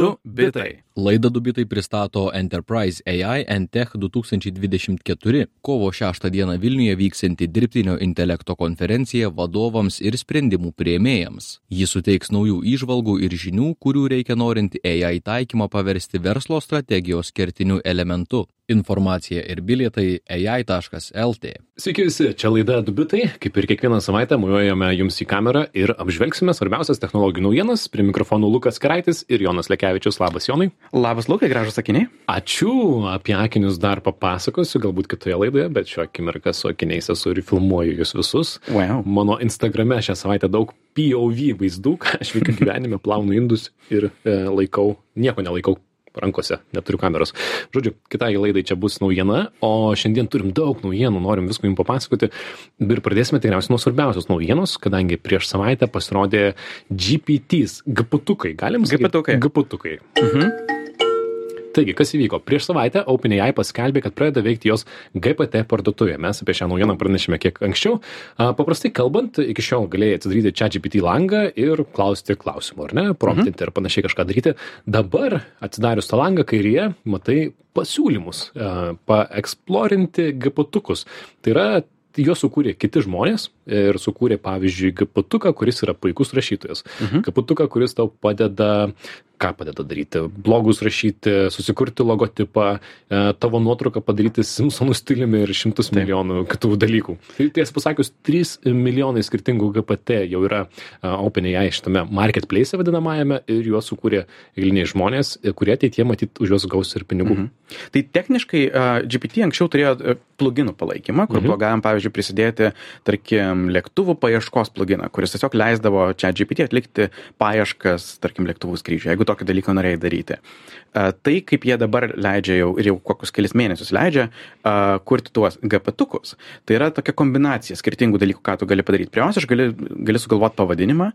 Du bitai. Laida Dubitai pristato Enterprise AI and Tech 2024 kovo 6 dieną Vilniuje vyksianti dirbtinio intelekto konferencija vadovams ir sprendimų prieimėjams. Ji suteiks naujų išvalgų ir žinių, kurių reikia norint AI taikymą paversti verslo strategijos kertiniu elementu. Informacija ir bilietai ai.lt. Sveiki visi, čia laida Dubitai. Kaip ir kiekvieną savaitę muojame jums į kamerą ir apžvelgsime svarbiausias technologijų naujienas. Prie mikrofonų Lukas Keraitis ir Jonas Lekevičius. Labas, Jonai. Labas, Lukai, gražus sakiniai. Ačiū, apie akinius dar papasakosiu, galbūt kitoje laidoje, bet šiuo akimirką su akiniais esu ir filmuoju jūs visus. Wow. Mano Instagrame šią savaitę daug POV vaizdų, ką aš veikiu gyvenime, plaunu indus ir e, laikau, nieko nelaikau rankose, neturiu kameros. Žodžiu, kitai laidai čia bus naujiena, o šiandien turim daug naujienų, norim visko jums papasakoti. Ir pradėsime tikriausiai nuo svarbiausios naujienos, kadangi prieš savaitę pasirodė GPTs, GPTukai, galim sakyti? GPTukai. GPTukai. Mhm. Taigi, kas įvyko? Prieš savaitę OpenAI paskelbė, kad pradeda veikti jos GPT parduotuvė. Mes apie šią naujieną pranešėme kiek anksčiau. Paprastai kalbant, iki šiol galėjai atsidaryti čia GPT langą ir klausti klausimų, ar ne, promptinti mhm. ir panašiai kažką daryti. Dabar atsidarius tą langą kairėje, matai pasiūlymus, paeksplorinti GPT-ukus. Tai yra juos sukūrė kiti žmonės ir sukūrė, pavyzdžiui, GPT, kuris yra puikus rašytojas. Mhm. GPT, kuris tau padeda ką padeda daryti. Blogus rašyti susikurti logotipą e, tavo nuotrauką padaryti simpsonų stiliumi ir šimtus milijonų kitų dalykų. Tai tiesą pasakius trys milijonai skirtingų gpt jau yra e, openai šitame marketpleise vadinamajame ir juos sukūrė eiliniai žmonės e, kurie ateityje matyt už juos gaus ir pinigų. Mhm. tai techniškai gpt anksčiau turėjo pluginų palaikymą kur Mhm. buvo galima pavyzdžiui prisidėti tarkim lėktuvų paieškos pluginą kuris tiesiog leisdavo čia gpt atlikti paieškas tarkim lėktuvų skrydžiui. Jeigu tokį dalyką norėjai daryti. Tai kaip jie dabar leidžia jau ir jau kokius kelis mėnesius leidžia kurti tuos gpt-ukus tai yra tokia kombinacija skirtingų dalykų ką tu gali padaryt pirmiausia aš gali gali sugalvot pavadinimą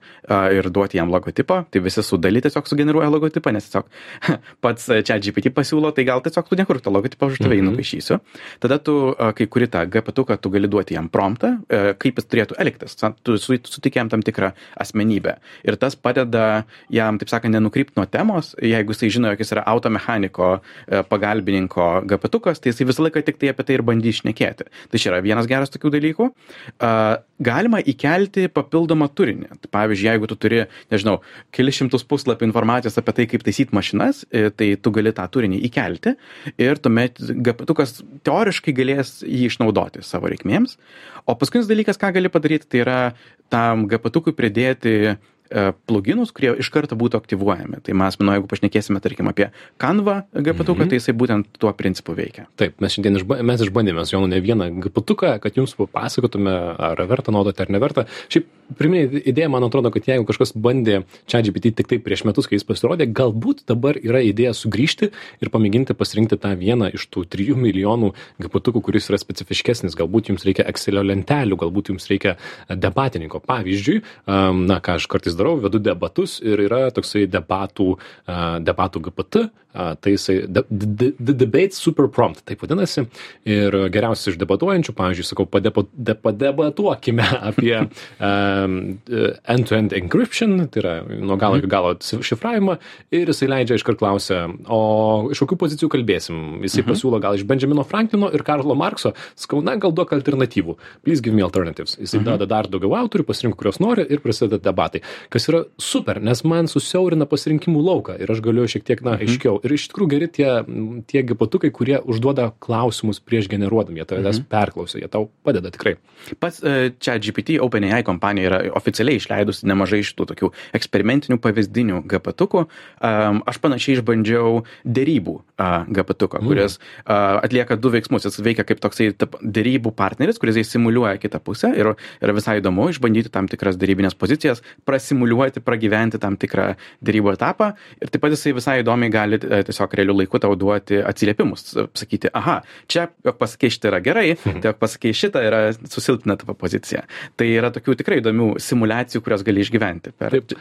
ir duoti jam logotipą. Tai visi su dali tiesiog sugeneruoja logotipą nes tiesiog pats čia gpt pasiūlo tai gal tiesiog tu nekurk to logotipo aš už tave Mhm. nupaišysiu. Tada tu kai kuri tą gpt-uką tu gali duoti jam promptą kaip jis turėtų elgtis. Tu su- suteiki jam tam tikrą asmenybę. Ir tas padeda jam taip sakant nenukrypt nuo temos jeigu jisai žino jog jis yra automechaniko e, pagalbininko gpt-ukas tai jisai visą laiką tiktai apie tai ir bandys šnekėti. Tai čia yra vienas geras tokių dalykų. A, galima įkelti papildomą turinį. Tai pavyzdžiui jeigu tu turi nežinau kelis šimtus puslapių informacijos apie tai kaip taisyt mašinas e, tai tu gali tą turinį įkelti ir tuomet gpt-ukas teoriškai galės jį išnaudoti savo reikmėms. O paskutinis dalykas ką gali padaryti tai yra tam gpt-ukui pridėti e, pluginus kurie iš karto būtų aktyvuojami tai mes manau jeigu pašnekėsime tarkim apie canva gpt-uką tai jisai būtent tuo principu veikia Taip, mes šiandien išba, mes išbandėme su Jonu ne vieną GPT, kad jums papasakotume, ar verta naudoti ar neverta. Šiaip pirminė idėja, man atrodo, kad jeigu kažkas bandė čia GPT tik tai prieš metus, kai jis pasirodė, galbūt dabar yra idėja sugrįžti ir pamėginti pasirinkti tą vieną iš tų 3 milijonų GPT, kuris yra specifiškesnis. Galbūt jums reikia Excelio lentelių, galbūt jums reikia debatininko. Pavyzdžiui, na ką aš kartais darau, vedu debatus ir yra toksai debatų, debatų GPT, tai jisai the, the, the debate super prompt, taip vadinasi. Ir geriausias iš debatuojančių, pavyzdžiui, sakau, padepo, de, padebatuokime apie um, end-to-end encryption, tai yra nuo galo iki galo šifravimą. Ir jisai leidžia iškart klausia, o iš kokių pozicijų kalbėsim? Jisai pasiūlo gal iš Benjamino Franklino ir Karlo Markso, sakau, na, gal duok alternatyvų. Please give me alternatives. Jisai duoda dar daugiau autorių, pasirink, kurios nori ir prasideda debatai. Kas yra super, nes man susiaurina pasirinkimų lauką ir aš galiu šiek tiek, na, aiškiau. Ir iš tikrųjų geri tie, tie gipatukai, kurie užduoda klausimus prieš generuodami, jie tavęs perklausia, jie tau padeda tikrai. Pats e, čia GPT OpenAI kompanija yra oficialiai išleidusi nemažai šitų tokių eksperimentinių pavyzdinių GPT-ukų. Um, aš panašiai išbandžiau dėrybų uh, GPT-uką, kuris atlieka du veiksmus. Jis veikia kaip toksai dėrybų partneris, kuris simuliuoja kitą pusę ir yra visai įdomu išbandyti tam tikras dėrybinės pozicijas, prasimuliuoti, pragyventi tam tikrą dėrybų etapą ir taip pat jisai visai įdomiai gali e, tiesiog realiu laiku tau duoti atsiliepimus, sakyti, aha, čia, jog pasakai šitą yra gerai, tai jog pasakai šitą yra susilpina tavo poziciją. Tai yra tokių tikrai įdomių simulacijų, kurias gali išgyventi. Per... Taip.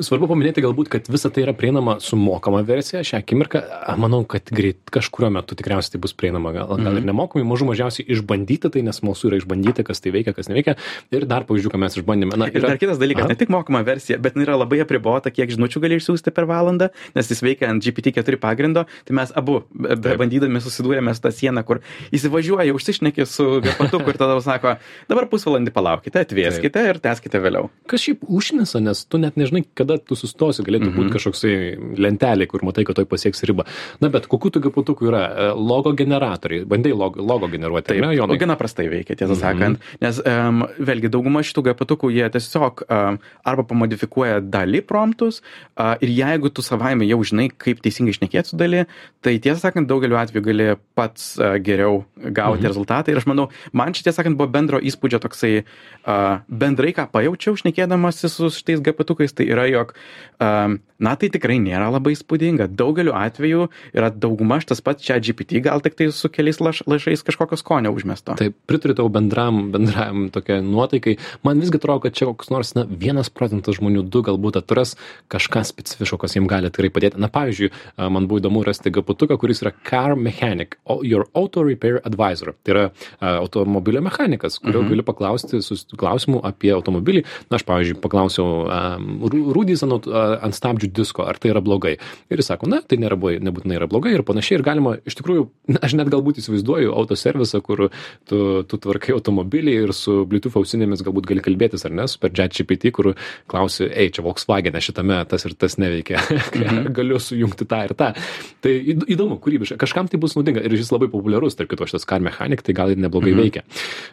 Svarbu paminėti galbūt, kad visa tai yra prieinama su mokama versija. Šią akimirką, a, manau, kad greit kažkurio metu tikriausiai tai bus prieinama, gal, gal ir nemokamai, mažų mažiausiai išbandyti, tai nes mūsų yra išbandyti, kas tai veikia, kas neveikia. Ir dar pavyzdžių, ką mes išbandėme. Na, Ir dar kitas dalykas, Aha. ne tik mokama versija, bet yra labai apribota, kiek žinučių gali išsiųsti per valandą, nes jis veikia ant GPT-4 pagrindo. Tai mes abu, Taip. bandydami, susidūrėme su tą sieną, kur įsivažiuoja, užsišneki su gapatuku ir tada sako, dabar pusvalandį palaukite, atvėskite ir teskite vėliau. Kas šiaip užnisa, nes tu net nežinai, kada tu sustosi, galėtų būti kažkoksai lentelė, kur matai, kad toj pasieks ribą. Na, bet kokių tų gaputukų yra? E, Logo generatoriai. Bandai logo, logo generuoti, Taip, ne, Jonai? gana prastai veikia, tiesą Mhm. sakant, nes um, vėlgi dauguma šitų gapatukų jie tiesiog um, arba pamodifikuoja dalį promptus uh, ir jeigu tu savaime jau žinai, kaip teisingai išnekėti su dalį, tai tiesą sakant, daugeliu atveju gali pats uh, geriau gauti mhm. rezultatą ir aš manau, man šitie sakant buvo bendro įspūdžio toksai uh, bendrai, ką pajaučiau šnekėdamas su šitais gapatukais, tai yra, jog um, na tai tikrai nėra labai įspūdinga. Daugeliu atveju yra dauguma tas pats čia GPT, gal tik tai su keliais laš, lašais kažkokio skonio užmesto. Taip, pritariu tau bendram, bendram tokia nuotaikai. Man visgi atrodo, kad čia koks nors, na, vienas procentas žmonių, du galbūt atras kažką specifiško, kas jiems gali tikrai padėti. Na, pavyzdžiui, a, man buvo įdomu rasti gaputuką, kuris yra Car Mechanic, Your Auto Repair Advisor. Tai yra a, automobilio mechanikas, kurio mhm. gali paklausti sus- klausimų apie automobilį. Na, aš, pavyzdžiui, paklausiau a, rū- rūdys ant, ant stabdžių disko, ar tai yra blogai. Ir jis sako, na, tai nėra, nebūtinai yra blogai ir panašiai. Ir galima, iš tikrųjų, aš net galbūt įsivaizduoju autoservisą, kur tu, tu tvarkai automobilį ir su Bluetooth ausinėmis galbūt gali kalbėtis, ar ne, per JetGPT, kur klausi, ei, čia Volkswagen šitame tas ir tas neveikia. Mhm. Galiu sujungti tą ir tą. Tai įd- įdomu, kūrybiška. Kažkam tai bus naudinga ir jis labai populiarus, tarp kito šitas Car Mechanic, tai gal ir neblogai mhm. veikia.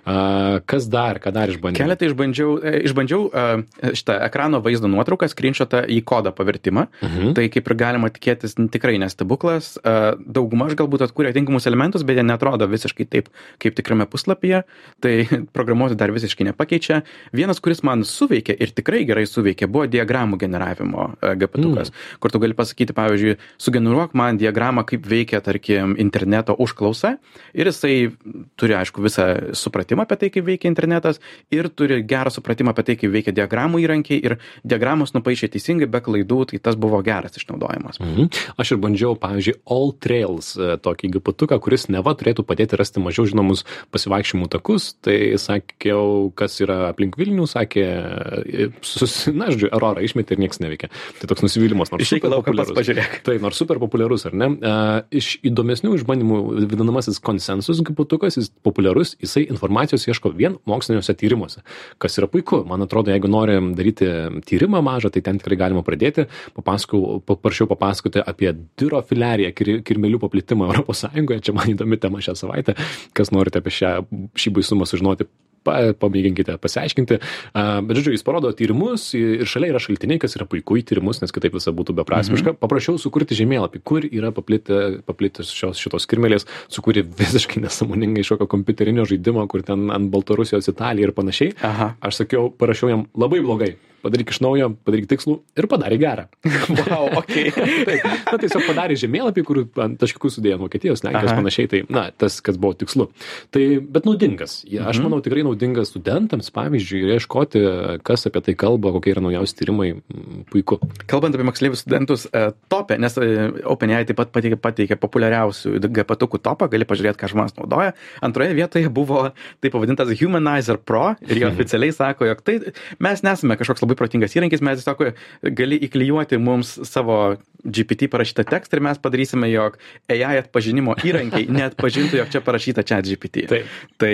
Uh, kas dar, ką dar išbandė? Keletą išbandžiau, e, išbandžiau e, šitą ekrano vaizdo nuotrauką, screenshotą į kodą pavertimą. Mhm. Tai kaip ir galima tikėtis, tikrai nestebuklas. Dauguma aš galbūt atkūrė tinkamus elementus, bet jie netrodo visiškai taip, kaip tikrame puslapyje. Tai programuoti dar visiškai nepakeičia. Vienas, kuris man suveikė ir tikrai gerai suveikė, buvo diagramų generavimo e, gapatukas, mm. kur tu gali pasakyti, pavyzdžiui, sugeneruok man diagramą, kaip veikia, tarkim, interneto užklausa. Ir jisai turi, aišku, visą supratimą apie tai, kaip veikia internetas ir turi gerą supratimą apie tai, kaip veikia diagramų įrankiai ir diagramos nupaišė teisingai, be klaidų, tai tas buvo geras išnaudojimas. Mhm. Aš ir bandžiau, pavyzdžiui, All Trails e, tokį gapatuką, kuris neva turėtų padėti rasti mažiau žinomus pasivaikščiojimų takus. Tai sakiau, kas yra aplink Vilnių, sakė, e, sus, na, žodžiu, Aurora išmetė ir niekas neveikia. Tai toks nusivylimas, nors Išeik super populiarus. Tai nors super populiarus, ar ne? Uh, iš įdomesnių išbandymų vadinamasis konsensus gapatukas, jis populiarus, jisai informacijos ieško vien moksliniuose tyrimuose, kas yra puiku. Man atrodo, jeigu norim daryti tyrimą mažą, tai ten tikrai galima pradėti. Papasakau, paprašiau papasakoti apie dirofilariją, kir, kirmelių paplitimą ES. Čia man įdomi tema šią savaitę. Kas norite apie šią, šį baisumą sužinoti, pa, pamėginkite pasiaiškinti. Bet, žodžiu, jis parodo tyrimus ir šalia yra šaltiniai, kas yra puiku į tyrimus, nes kitaip visa būtų beprasmiška. Mhm. Paprašiau sukurti žemėlapį, kur yra paplitę, paplitęs šios, šitos kirmelės, sukūrė visiškai nesąmoningai iš kokio kompiuterinio žaidimo, kur ten ant Baltarusijos, Italija ir panašiai. Aha. Aš sakiau, parašiau jam labai blogai. Padaryk iš naujo, padaryk tikslų ir padarė gerą. Wow, ok. Taip, na, tiesiog padarė žemėlapį, kur taškų sudėjo Vokietijos, Lenkijos panašiai, tai, na, tas, kas buvo tikslu. Tai, bet naudingas. Ja, Aš Mhm. manau, tikrai naudingas studentams, pavyzdžiui, ir ieškoti, kas apie tai kalba, kokie yra naujausi tyrimai, mm, puiku. Kalbant apie moksleivius studentus, e, topė, nes e, OpenAI taip pat pateikė, pateikė populiariausių GPTukų topą, gali pažiūrėti, ką žmonės naudoja. Antroje vietoje buvo taip pavadintas Humanizer Pro ir jie oficialiai sako, jog tai mes nesame kažkoks labai protingas įrankis, mes tiesiog gali įklijuoti mums savo GPT parašytą tekstą ir mes padarysime, jog AI atpažinimo įrankiai net pažintų, jog čia parašyta čia GPT. Taip. Tai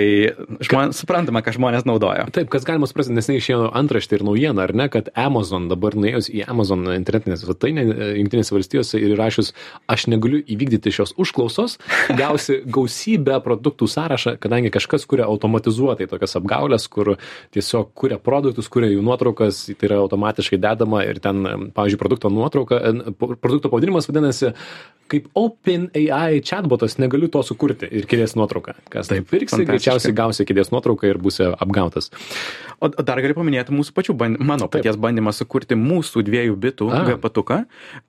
žmon, suprantama, ką žmonės naudoja. Taip, kas galima suprasti, nes neišėjo antraštė ir naujiena, ar ne, kad Amazon dabar nuėjus į Amazon internetinę svetainę e, Junktinėse valstijose ir įrašius, aš negaliu įvykdyti šios užklausos, gausi gausybę produktų sąrašą, kadangi kažkas kuria automatizuotai tokias apgaulės, kur tiesiog kuria produktus, kuria jų nuotraukas, tai yra automatiškai dedama ir ten, pavyzdžiui, produkto nuotrauka, produkto pavadinimas vadinasi kaip OpenAI chatbotas negaliu to sukurti ir kėdės nuotrauką. Kas tai pirksi, greičiausiai gausi kėdės nuotrauką ir būsi apgautas. O dar galiu paminėti mūsų pačių, band, mano paties bandymą sukurti mūsų dviejų bitų gapatuką.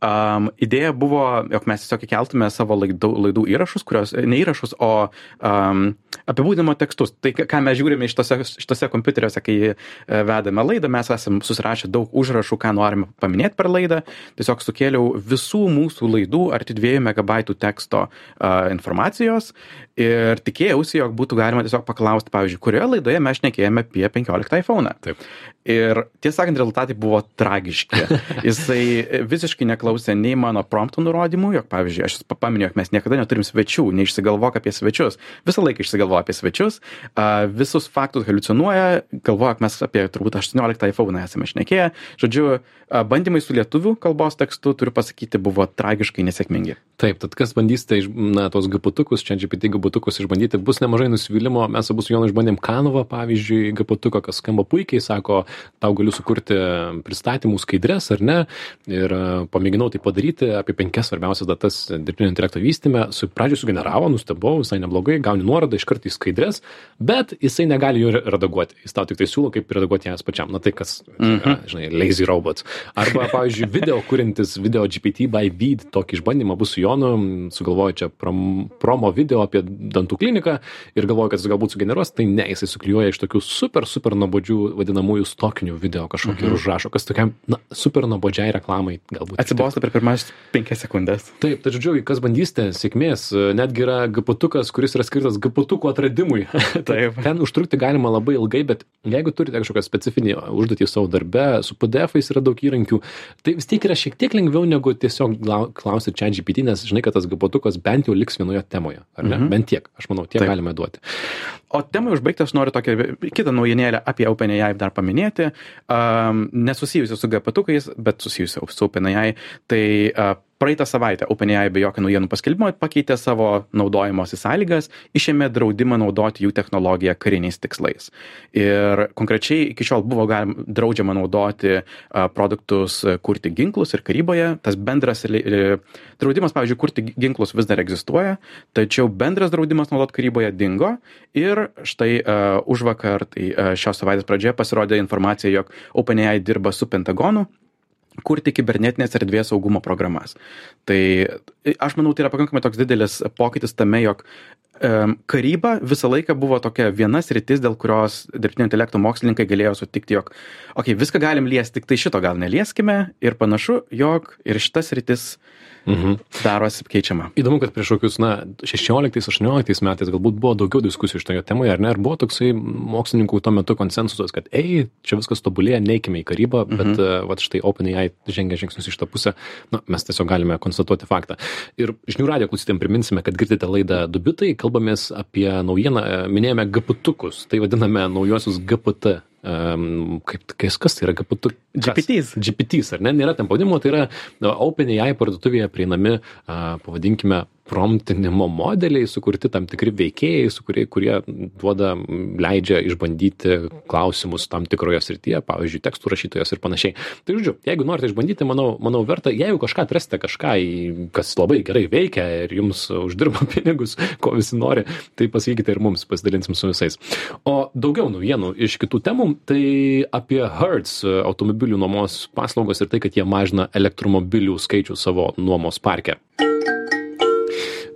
Um, idėja buvo, jog mes tiesiog įkeltume savo laidų, laidų įrašus, kurios, ne įrašus, o um, apibūdinimo tekstus. Tai ką- mes žiūrime šitose, šitose kompiuteriuose, kai e, vedame laidą, mes esame susirašę daug užrašų, ką norime paminėti per laidą. Tiesiog sukėliau visų mūsų laidų arti 2 megabaitų teksto uh, informacijos ir tikėjausi, jog būtų galima tiesiog paklausti, pavyzdžiui, kurioje laidoje mes šnekėjome apie 15 iPhone. Taip. Ir tiesą sakant, rezultatai buvo tragiški. Jisai visiškai neklausė nei mano promptų nurodymų, jog, pavyzdžiui, aš pa- paminėjau, jog mes niekada neturim svečių, neišsigalvok apie svečius. Visą laiką išsigalvoja apie svečius, a, visus faktus haliucinuoja, galvoja, jog mes apie turbūt 18 iPhone esame šnekėję. Žodžiu, a, bandymai su lietuvių kalbos tekstu, turiu pasakyti, buvo tragiškai nesėkmingi. Taip, tad kas bandysite, iš- na, tos gaputukus, čia GPT gaputukus išbandyti, bus nemažai nusivylimo. Mes abu su Jonu išbandėm Kanovą, pavyzdžiui, gaputuką, kas skamba puikiai, sako, tau galiu sukurti pristatymų skaidrės ar ne. Ir pamėginau tai padaryti apie penkias svarbiausias datas dirbtinio intelekto vystymę. Su pradžioj sugeneravo, nustebau, visai neblogai, gauni nuorodą iš karto į skaidrės, bet jisai negali jų redaguoti. Jis tau tik tai siūlo, kaip redaguoti jas pačiam. Na tai kas, yra, žinai, lazy robots. Arba, pavyzdžiui, video kūrintis video GPT by Vid tokį išbandymą bus su Jonu, sugalvoju čia prom, promo video apie dantų kliniką ir galvoju, kad jis galbūt sugeneruos, tai ne, jisai suklijuoja iš tokių super, super nuobodžių vadinamųjų stokinių video kažkokį ir užrašo, kas tokiam, na, super nuobodžiai reklamai galbūt. Atsibosta per pirmas penkias sekundės. Taip, tai žodžiu, kas bandysite, sėkmės, netgi yra gaputukas, kuris yra skirtas gaputukų atradimui. Taip. Ten užtrukti galima labai ilgai, bet jeigu turite kažkokią specifinį užduotį savo darbe, su PDF-ais yra daug įrankių, tai vis tiek yra šiek tiek lengviau negu tiesiog klausyti čia GPT, nes žinai, kad tas gaputukas bent jau liks vienoje temoje, ar ne? Mhm. Bent tiek, aš manau, tiek Taip. galime duoti. O temai užbaigti aš noriu tokią kitą naujienėlę apie OpenAI dar paminėti, um, nesusijusiu su gapatukais, bet susijusiu su OpenAI. Tai uh, praeitą savaitę OpenAI be jokio naujienų paskelbimo pakeitė savo naudojimosi sąlygas, išėmė draudimą naudoti jų technologiją kariniais tikslais. Ir konkrečiai iki šiol buvo galima draudžiama naudoti uh, produktus kurti ginklus ir karyboje. Tas bendras li- draudimas, pavyzdžiui, kurti ginklus vis dar egzistuoja, tačiau bendras draudimas naudoti karyboje dingo ir štai uh, už vakar, tai uh, šios savaitės pradžioje pasirodė informacija, jog OpenAI dirba su Pentagonu kurti kibernetinės erdvės saugumo programas. Tai e, aš manau, tai yra pakankamai toks didelis pokytis tame, jog um, karyba visą laiką buvo tokia viena sritis, dėl kurios dirbtinio intelekto mokslininkai galėjo sutikti, jog, okei, okay, viską galim liesti, tik tai šito gal nelieskime ir panašu, jog ir šitas sritis Mhm. darosi keičiama. Įdomu, kad prieš kokius, na, 16-18 metais galbūt buvo daugiau diskusijų šitoje temoje, ar ne? Ir buvo toksai mokslininkų tuo metu konsensusas, kad, ei, čia viskas tobulėja, neikime į karybą, bet, mhm. uh, va, štai OpenAI žengia žingsnius iš tą pusę, na, mes tiesiog galime konstatuoti faktą. Ir žinių radio klausytėm priminsime, kad girdite laidą Dubitai, kalbamės apie naujieną, e, minėjome gaputukus, tai vadiname naujosius GPT. Um, kaip, kas, kas tai yra GPT? Kas? GPTs. GPTs, ar ne? Nėra ten pavadinimo, tai yra na, OpenAI parduotuvėje prieinami, a, pavadinkime, promptinimo modeliai, sukurti tam tikri veikėjai, su kurie, kurie duoda, leidžia išbandyti klausimus tam tikroje srityje, pavyzdžiui, tekstų rašytojas ir panašiai. Tai žodžiu, jeigu norite išbandyti, manau, manau verta, jeigu kažką atrasite, kažką, į- kas labai gerai veikia ir jums uždirba pinigus, ko visi nori, tai pasakykite ir mums, pasidalinsim su visais. O daugiau naujienų iš kitų temų, tai apie Hertz automobilių nuomos paslaugos ir tai, kad jie mažina elektromobilių skaičių savo nuomos parke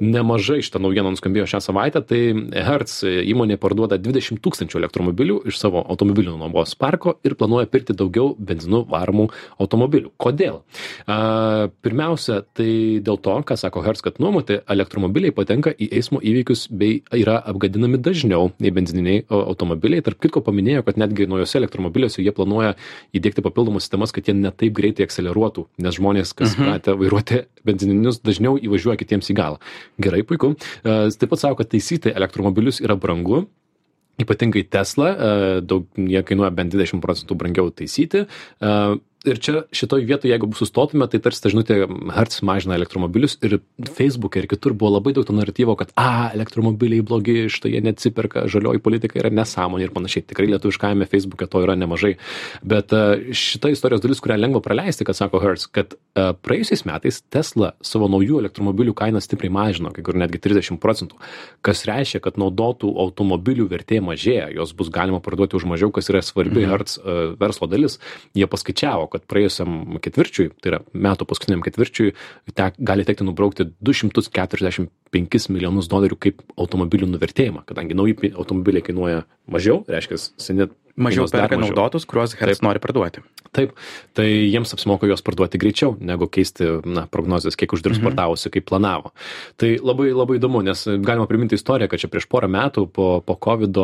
nemažai šitą naujieną nuskambėjo šią savaitę, tai Hertz įmonė parduoda 20 tūkstančių elektromobilių iš savo automobilių nuomos parko ir planuoja pirkti daugiau benzinu varomų automobilių. Kodėl? A, pirmiausia, tai dėl to, ką sako Hertz, kad nuomoti elektromobiliai patenka į eismo įvykius bei yra apgadinami dažniau nei benzininiai automobiliai. Tarp kitko paminėjo, kad netgi naujose elektromobiliuose jie planuoja įdėkti papildomas sistemas, kad jie netaip greitai akceleruotų, nes žmonės, kas mhm. pratę vairuoti benzininius, dažniau įvažiuoja kitiems į galą. Gerai, puiku. E, Taip pat sako, kad taisyti elektromobilius yra brangu. Ypatingai Tesla, e, daug, jie kainuoja bent 20 procentų brangiau taisyti. Ir čia šitoj vietoj jeigu sustotume tai tarsi ta žinutė hertz mažina elektromobilius ir feisbuke ir kitur buvo labai daug to naratyvo kad a elektromobiliai blogi štai jie neatsiperka žalioji politika yra nesąmonė ir panašiai. Tikrai lietuviškajame feisbuke to yra nemažai. Bet e, šita istorijos dalis kurią lengva praleisti kad sako hertz kad e, praėjusiais metais tesla savo naujų elektromobilių kainą stipriai mažino kai kur netgi trisdešim procentų kas reiškia kad naudotų automobilių vertė mažėja juos bus galima parduoti už mažiau kas yra svarbi Mhm. hertz e, verslo dalis. Jie paskaičiavo kad praėjusiam ketvirčiui tai yra metų paskutiniam ketvirčiui tek gali tekti nubraukti du šimtus keturiasdešim penkis milijonus dolerių kaip automobilių nuvertėjimą kadangi nauji automobiliai kainuoja mažiau reiškias seni Mažiau perka mažiau. naudotus, kuriuos Hertz nori parduoti. Taip, tai jiems apsimoka juos parduoti greičiau, negu keisti na, prognozijas, kiek uždirbs Mhm. pardavusi, kaip planavo. Tai labai labai įdomu, nes galima priminti istoriją, kad čia prieš porą metų po, po COVID,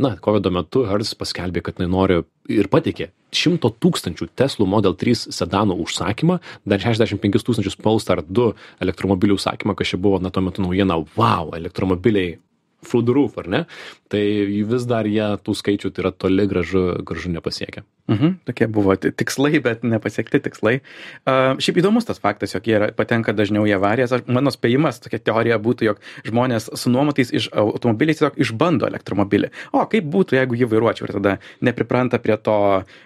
na, COVID metu Hertz paskelbė, kad jinai nori ir patikė 100 tūkstančių Tesla Model 3 sedano užsakymą, dar 65 tūkstančius Polestar 2 elektromobilių užsakymą, kas čia buvo, na, tuo metu naujiena, wow, elektromobiliai through the roof, ar ne? Tai vis dar jie tų skaičių tai yra toli gražu, gražu nepasiekia. Mhm, tokie buvo ti- tikslai, bet nepasiekti tikslai. Uh, šiaip įdomus tas faktas, jog jie yra, patenka dažniau į avarijas. Aš, mano spėjimas, tokia teorija būtų, jog žmonės su nuomotais iš automobiliais tiesiog išbando elektromobilį. O kaip būtų, jeigu jį vairuočiau ir tada nepripranta prie to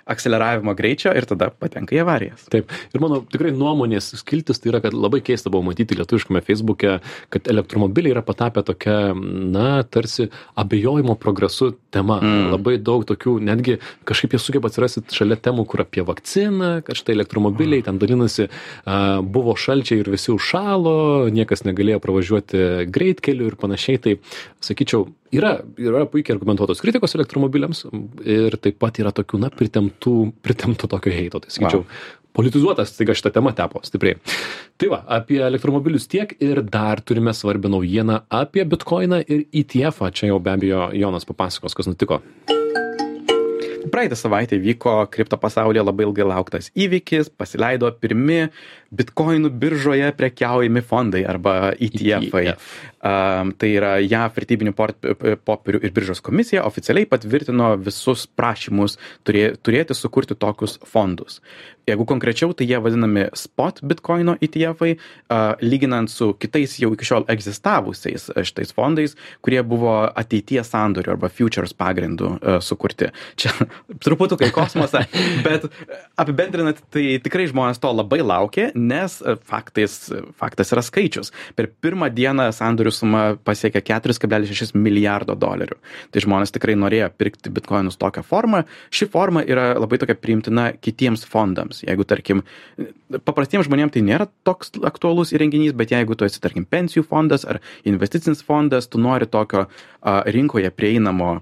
akceleravimo greičio ir tada patenka į avarijas. Taip. Ir mano tikrai nuomonės skiltis tai yra, kad labai keista buvo matyti lietuviškame Facebook'e, kad elektromobiliai yra patapę tokia, na, tarsi abejojimo progresu tema. Mm. Labai daug tokių, netgi kažkaip jie sugeba atsirasti šalia temų, kur apie vakciną, kad štai elektromobiliai ten dalinasi, a, buvo šalčiai ir visi užšalo, niekas negalėjo pravažiuoti greitkeliu ir panašiai. Tai, sakyčiau, yra, yra puikiai argumentuotos kritikos elektromobiliams ir taip pat yra tokių, na, pritemptų, pritemptų tokio heito. Tai sakyčiau, Wow. Politizuotas, staiga šitą temą tepo stipriai. Tai va, apie elektromobilius tiek ir dar turime svarbią naujieną apie bitkoiną ir ETF. -ą. Čia jau be abejo Jonas papasakos, kas nutiko. Praeitą savaitę vyko kripto pasaulyje labai ilgai lauktas įvykis, pasileido pirmi bitkoinų biržoje prekiaujami fondai arba ETF. -ai. ETF. Um, tai yra JAF vertybinių popierių ir biržos komisija oficialiai patvirtino visus prašymus turė, turėti sukurti tokius fondus. Jeigu konkrečiau, tai jie vadinami spot bitkoino ETF, uh, lyginant su kitais jau iki šiol egzistavusiais šitais fondais, kurie buvo ateities sandorių arba futures pagrindų uh, sukurti. Čia truputukai kosmosą, bet apibendrinant, tai tikrai žmonės to labai laukė, nes uh, faktais, faktas yra skaičius. Per pirmą dieną sandorių suma pasiekė 4,6 milijardo dolerių. Tai žmonės tikrai norėjo pirkti bitkoinus tokią formą. Ši forma yra labai tokia priimtina kitiems fondams. Jeigu, tarkim, paprastiems žmonėms tai nėra toks aktualus įrenginys, bet jeigu tu esi, tarkim, pensijų fondas ar investicinis fondas, tu nori tokio a, rinkoje prieinamo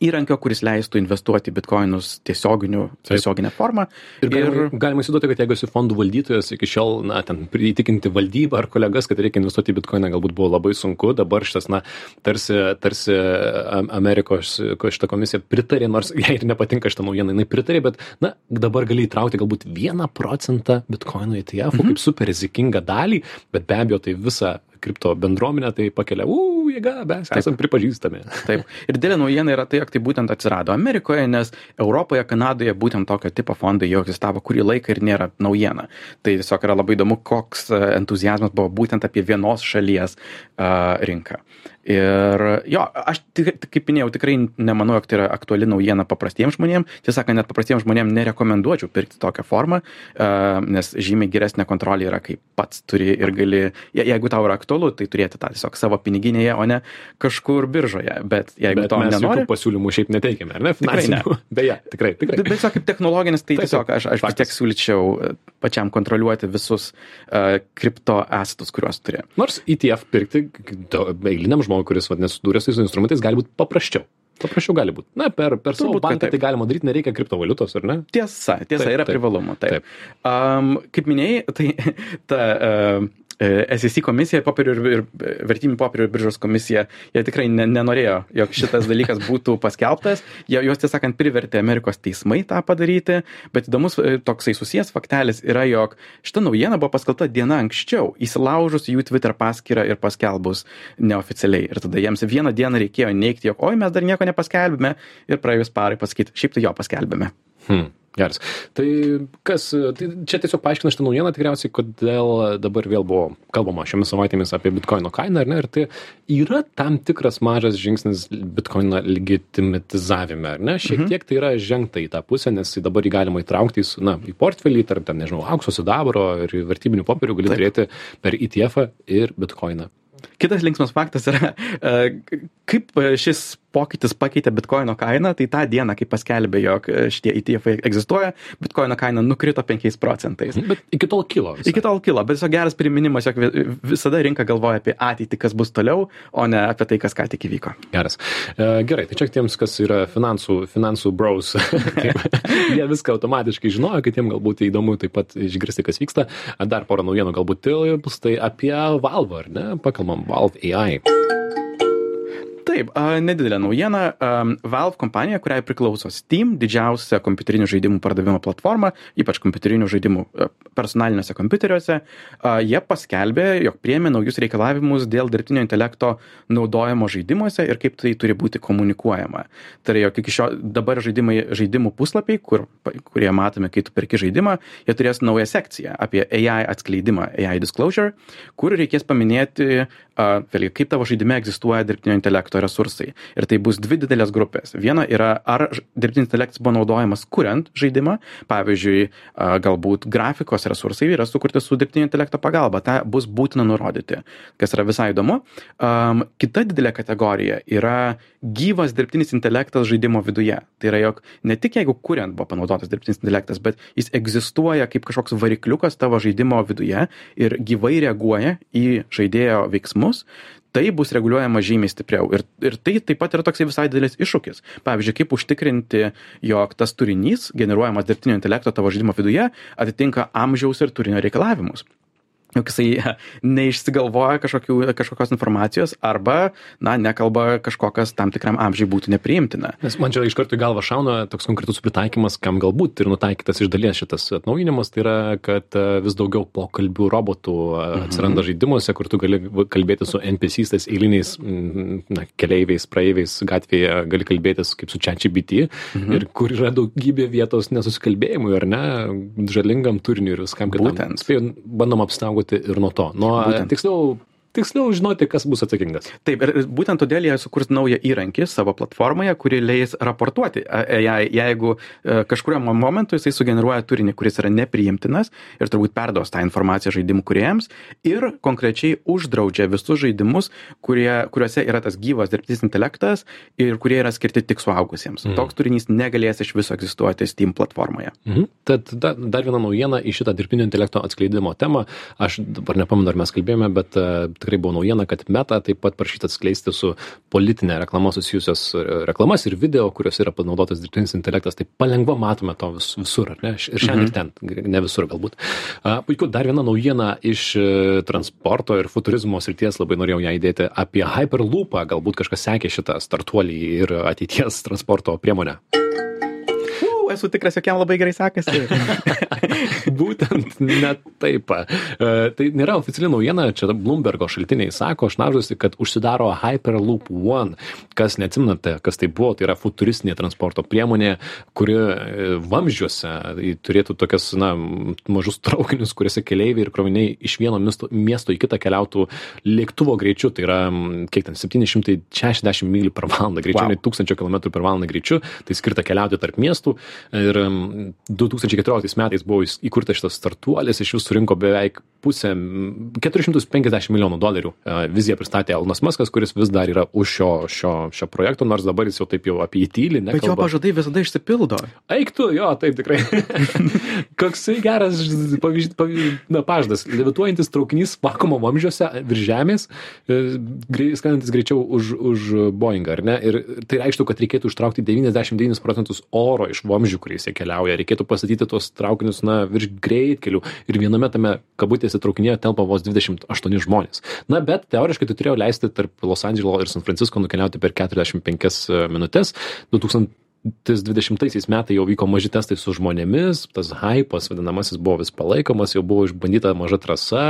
įrankio, kuris leistų investuoti bitkoinus tiesioginiu, tiesioginę formą. Ir galima, ir galima įsivaizduoti, kad jeigu esi fondų valdytojas, iki šiol, na, ten įtikinti valdybą ar kolegas, kad reikia investuoti į bitkoiną, galbūt buvo labai sunku. Dabar šitas, na, tarsi, tarsi Am- Amerikos ko šitą komisiją pritarė, nors jai ir nepatinka šitą naujieną, jinai pritarė, bet, na, dabar gali įtraukti galbūt vieną procentą bitkoinų ETF mhm. kaip super rizikingą dalį, bet be abejo tai visą kripto bendruomenę tai pakelia, u, jėga, mes esame pripažįstami. Taip. Ir didelė naujiena yra tai, jog tai būtent atsirado Amerikoje, nes Europoje, Kanadoje būtent tokio tipo fondai jau egzistavo kurį laiką ir nėra naujiena. Tai tiesiog yra labai įdomu, koks e, entuzijazmas buvo būtent apie vienos šalies uh, rinką. Ir jo, aš tik, kaip minėjau, tikrai nemanau, jog tai yra aktuali naujiena paprastiems žmonėms. Tiesą sakant, net paprastiems žmonėms nerekomenduočiau pirkti tokią formą, uh, nes žymiai geresnė kontrolė yra, kai pats turi ir gali, je, jeigu tau yra aktualu, tai turėti tą tiesiog savo piniginėje, o ne kažkur biržoje. Bet jeigu Bet to mes nenori, pasiūlymų šiaip neteikėme, ar ne? Tikrai ne. Finansinių. Beje, tikrai, tikrai. Bet tiesiog kaip technologinis, tai tiesiog aš, aš vis tiek siūlyčiau e, pačiam kontroliuoti visus uh, kripto asetus, kuriuos turi. Nors ETF pirkti eiliniam žmogui, kuris vat, nesusidūrė su tais instrumentais, gali būti paprasčiau. Paprasčiau gali būti. Na, per, per savo Turbūt, banką tai galima daryti, nereikia kriptovaliutos, ar ne? Tiesa, tiesa, Taip, yra taip. privalumų. Taip. Taip. Um, kaip minėjai, tai ta uh, SEC komisija, popierių ir, ir vertybinių popierių ir biržos komisija, jie tikrai ne, nenorėjo, jog šitas dalykas būtų paskelbtas. Jie, juos tiesą sakant privertė Amerikos teismai tą padaryti, bet įdomus e, toksai susijęs faktelis yra, jog šita naujiena buvo paskelbta diena anksčiau, įsilaužus jų Twitter paskyrą ir paskelbus neoficialiai. Ir tada jiems vieną dieną reikėjo neigti, jog oi mes dar nieko nepaskelbėme ir praėjus parai pasakyti, šiaip tai jo paskelbėme. Hmm. Geras. Tai kas, tai čia tiesiog paaiškina šitą naujieną tikriausiai, kodėl dabar vėl buvo kalbama šiomis savaitėmis apie bitkoino kainą, ar ne? Ir tai yra tam tikras mažas žingsnis bitkoino legitimitizavime, ar ne? Šiek tiek tai yra žengta į tą pusę, nes dabar jį galima įtraukti į, na, į portfelį, tarp, ten, nežinau, aukso sidabro ir vertybinių popierių gali turėti per ETF ir bitkoiną. Kitas linksmas faktas yra, e, kaip šis pokytis pakeitė bitkoino kainą, tai tą dieną, kai paskelbė, jog šitie ETF egzistuoja, bitkoino kaina nukrito 5 procentais. Bet iki tol kilo. Visai. Iki tol kilo, bet tiesiog geras priminimas, jog vi- visada rinka galvoja apie ateitį, kas bus toliau, o ne apie tai, kas ką tik įvyko. Geras. E, Gerai, tai čia tiems, kas yra finansų, finansų bros, jie viską automatiškai žinojo, kitiems galbūt įdomu taip pat išgirsti, kas vyksta. Dar porą naujienų galbūt tilps, tai apie Valve, ar ne? Pakalbam, Valve AI. Taip, nedidelė naujiena. Valve kompanija, kuriai priklauso Steam, didžiausia kompiuterinių žaidimų pardavimo platforma, ypač kompiuterinių žaidimų personaliniuose kompiuteriuose, jie paskelbė, jog priemė naujus reikalavimus dėl dirbtinio intelekto naudojimo žaidimuose ir kaip tai turi būti komunikuojama. Tai yra, jog iki šio dabar žaidimai, žaidimų puslapiai, kur, kurie matome, kai tu perki žaidimą, jie turės naują sekciją apie AI atskleidimą, AI disclosure, kur reikės paminėti, vėlgi, kaip tavo žaidime egzistuoja dirbtinio intelekto resursai. Ir tai bus dvi didelės grupės. Viena yra, ar dirbtinis intelektas buvo naudojamas kuriant žaidimą, pavyzdžiui, galbūt grafikos resursai yra sukurti su dirbtinio intelekto pagalba. Ta bus būtina nurodyti, kas yra visai įdomu. Um, kita didelė kategorija yra gyvas dirbtinis intelektas žaidimo viduje. Tai yra, jog ne tik jeigu kuriant buvo panaudotas dirbtinis intelektas, bet jis egzistuoja kaip kažkoks varikliukas tavo žaidimo viduje ir gyvai reaguoja į žaidėjo veiksmus, tai bus reguliuojama žymiai stipriau. Ir, ir tai taip pat yra toksai visai didelis iššūkis. Pavyzdžiui, kaip užtikrinti, jog tas turinys generuojamas dirbtinio intelekto tavo žaidimo viduje atitinka amžiaus ir turinio reikalavimus. Juk jisai neišsigalvoja kažkokių, kažkokios informacijos arba, na, nekalba kažko, kas tam tikram amžiai būtų nepriimtina. Nes man čia iš karto į galvą šauna toks konkretus pritaikymas, kam galbūt ir nutaikytas iš dalies šitas atnaujinimas, tai yra, kad e, vis daugiau pokalbių robotų e, atsiranda žaidimuose, kur tu gali kalbėti su NPCs, tais eiliniais na, keleiviais, praeiviais gatvėje, gali kalbėtis kaip su ChatGPT ir kur yra daugybė vietos nesusikalbėjimui, ar ne, žalingam turiniui ir viskam kitam. Būtent. Spėju, bandom apsaugoti ir nuo to. Nuo, tiksliau, tiksliau žinoti, kas bus atsakingas. Taip, ir būtent todėl jie sukurs naują įrankį savo platformoje, kuri leis raportuoti AI, jeigu e, kažkuriam momentui jisai sugeneruoja turinį, kuris yra nepriimtinas ir turbūt perduos tą informaciją žaidimų kuriejams ir konkrečiai uždraudžia visus žaidimus, kurie, kuriuose yra tas gyvas dirbtinis intelektas ir kurie yra skirti tik suaugusiems. Mm. Toks turinys negalės iš viso egzistuoti Steam platformoje. Mhm. Tad da, dar viena naujiena į šitą dirbtinio intelekto atskleidimo temą. Aš dabar nepamenu, ar mes kalbėjome, bet uh, tikrai buvo naujiena, kad Meta taip pat prašyta atskleisti su politinė reklama susijusios e, reklamas ir video, kurios yra panaudotas dirbtinis intelektas. Tai palengva matome to vis, visur, ar ne? Ir šiandien ir ten, ne visur galbūt. Uh, puiku, dar viena naujiena iš uh, transporto ir futurizmo srities, labai norėjau ją įdėti apie Hyperloopą. Galbūt kažkas sekė šitą startuolį ir ateities transporto priemonę. Esu tikras, jog jam labai gerai sekasi. Būtent net taip. E, Tai nėra oficiali naujiena, čia Bloombergo šaltiniai sako, šnaužusi, kad užsidaro Hyperloop One. Kas neatsimnate, kas tai buvo, tai yra futuristinė transporto priemonė, kuri e, vamzdžiuose turėtų tokias, na, mažus traukinius, kuriuose keleiviai ir kroviniai iš vieno miesto, miesto į kitą keliautų lėktuvo greičiu, tai yra, kiek ten, 760 mylių per valandą, greičiau Wow. nei 1000 km per valandą greičiu, tai skirta keliauti tarp miestų. Ir em, 2014 metais buvo įkurtas šitas startuolis, iš jų surinko beveik pusę, m, 450 milijonų dolerių. E, Viziją pristatė Elnas Maskas, kuris vis dar yra už šio, šio, šio projekto, nors dabar jis jau taip jau apie jį tyli. Bet jo nekalba. pažadai visada išsipildo. Eik tu, jo, taip tikrai. Koksai geras pavyzdys, pavyzdys, na, pažadas. Levituojantis traukinys vakumo vamzdžiuose virš žemės, e, skrendantis greičiau už, už Boeingą, ar ne? Ir tai reikštų, kad reikėtų ištraukti 99 procentus oro iš vamzdžių, kuriais jie keliauja. Reikėtų pastatyti tuos traukinius, na, virš greitkelių. Ir viename tame kabutėse traukinėje telpa vos 28 žmonės. Na, bet teoriškai tai turėjo leisti tarp Los Andželo ir San Francisco nukeliauti per 45 minutės. 2000 tais dvidešimtaisiais metais jau vyko maži testai su žmonėmis tas haipas vadinamasis buvo vis palaikomas jau buvo išbandyta maža trasa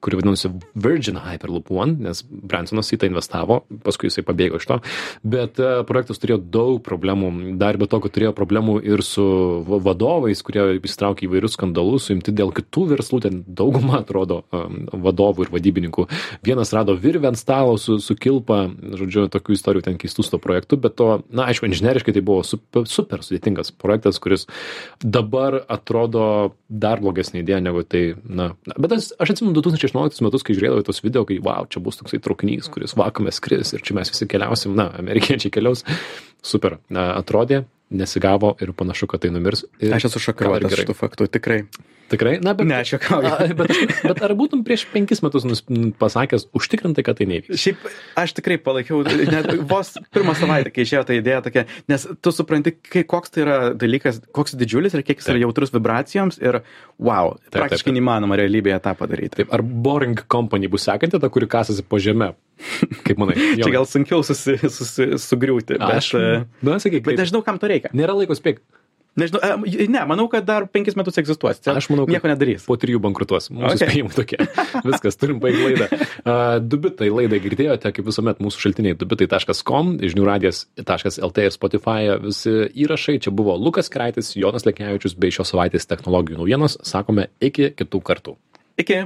kuri vadinosi virgin hyperloop one nes brensonas į tai investavo paskui jisai pabėgo iš to. Bet e, projektas turėjo daug problemų dar be to kad turėjo problemų ir su va vadovais kurie įsitraukė įvairius skandalus suimti dėl kitų verslų ten dauguma atrodo um, vadovų ir vadybininkų. Vienas rado virvę ant stalo su su kilpa žodžiu tokių istorijų ten keistų su tuo projektu bet to na aišku inžineriškai tai buvo super, super sudėtingas projektas, kuris dabar atrodo dar blogesnė idėja negu tai, na, bet aš, aš atsimenu 2016 metus, kai žiūrėdavau tos video, kai, wow, čia bus toksai traukinys, kuris vakume skris ir čia mes visi keliausim, na, amerikiečiai keliaus, super, na, atrodė, nesigavo ir panašu, kad tai numirs. Ir Aš esu šokiruotas šitų faktų, tikrai. Tikrai, na, bet, Ne, aš juokauju. bet, bet ar būtum prieš penkis metus nus- pasakęs užtikrintai, kad tai nevyks? Šiaip aš tikrai palaikiau, net vos pirmą savaitę, kai išėjo ta idėja tokia, nes tu supranti, kai, koks tai yra dalykas, koks didžiulis ir kiek jis yra jautrus vibracijoms ir wow, taip, praktiškai taip. neįmanoma realybėje tą padaryti. Taip, ar Boring Company bus sekanti, ta, kuri kasasi po žemę? Kaip manai? Čia gal sunkiau susi, susi, sugriūti, bet, Aš, e, na, sakyk, bet nežinau, kam to reikia. Nėra laiko spėk. Nežinau, e, ne, manau, kad dar penkis metus egzistuos. Čia Aš manau, nieko nedarys. Po trijų bankrutuos. Mūsų Okay. spėjimai tokie. Viskas, turim baigti laidą. Uh, dubitai laidą girdėjote, kaip visuomet mūsų šaltiniai dubitai.com, žiniųradijas.lt ir Spotify visi įrašai. Čia buvo Lukas Kraitis, Jonas Lekevičius bei šios savaitės technologijų naujienos. Sakome iki kitų kartų. Iki.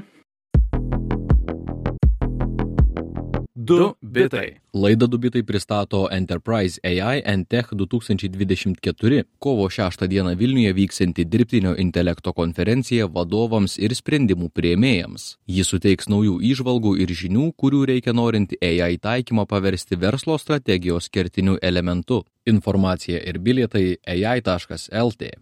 Du bitai. Laidą Dubitai pristato Enterprise AI and Tech 2024. Kovo 6 dieną Vilniuje vyksianti dirbtinio intelekto konferencija vadovams ir sprendimų prieimėjams. Ji suteiks naujų įžvalgų ir žinių, kurių reikia norint AI taikymą paversti verslo strategijos kertiniu elementu. Informacija ir bilietai ai.lt.